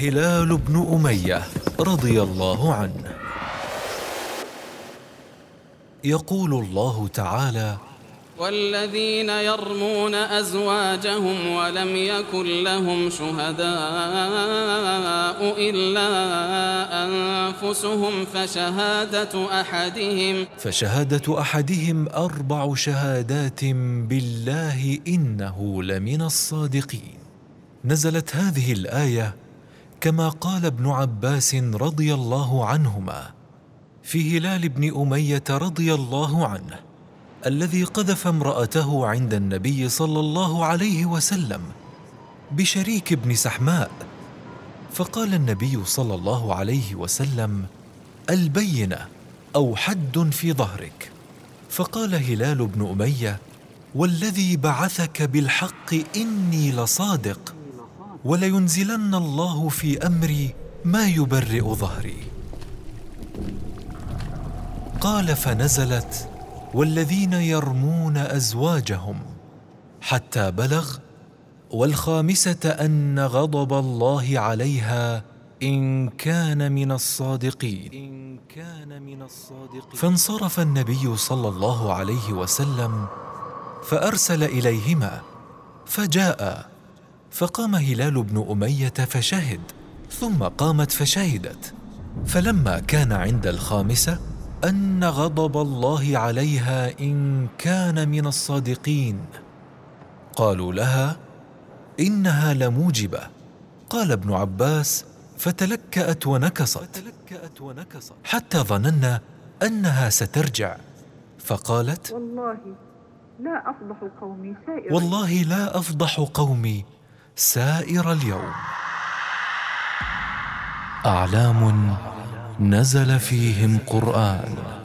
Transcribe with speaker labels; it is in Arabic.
Speaker 1: هلال بن أمية رضي الله عنه. يقول الله تعالى
Speaker 2: والذين يرمون أزواجهم ولم يكن لهم شهداء إلا أنفسهم فشهادة أحدهم.
Speaker 1: فشهادة أحدهم أربع شهادات بالله إنه لمن الصادقين. نزلت هذه الآية كما قال ابن عباس رضي الله عنهما في هلال بن أمية رضي الله عنه الذي قذف امرأته عند النبي صلى الله عليه وسلم بشريك بن سحماء. فقال النبي صلى الله عليه وسلم البينة أو حد في ظهرك. فقال هلال بن أمية والذي بعثك بالحق إني لصادق. ولينزلن الله في أمري ما يبرئ ظهري. قال فنزلت والذين يرمون أزواجهم حتى بلغ والخامسة أن غضب الله عليها إن كان من الصادقين. إن كان من الصادقين فانصرف النبي صلى الله عليه وسلم فأرسل إليهما فجاء فقام هلال بن أمية فشهد ثم قامت فشهدت. فلما كان عند الخامسة أن غضب الله عليها إن كان من الصادقين. قالوا لها إنها لموجبة. قال ابن عباس فتلكأت ونكصت. حتى ظننا أنها سترجع. فقالت
Speaker 3: والله لا أفضح قومي سائر
Speaker 1: والله لا أفضح قومي. سائر اليوم. أعلام نزل فيهم قرآن.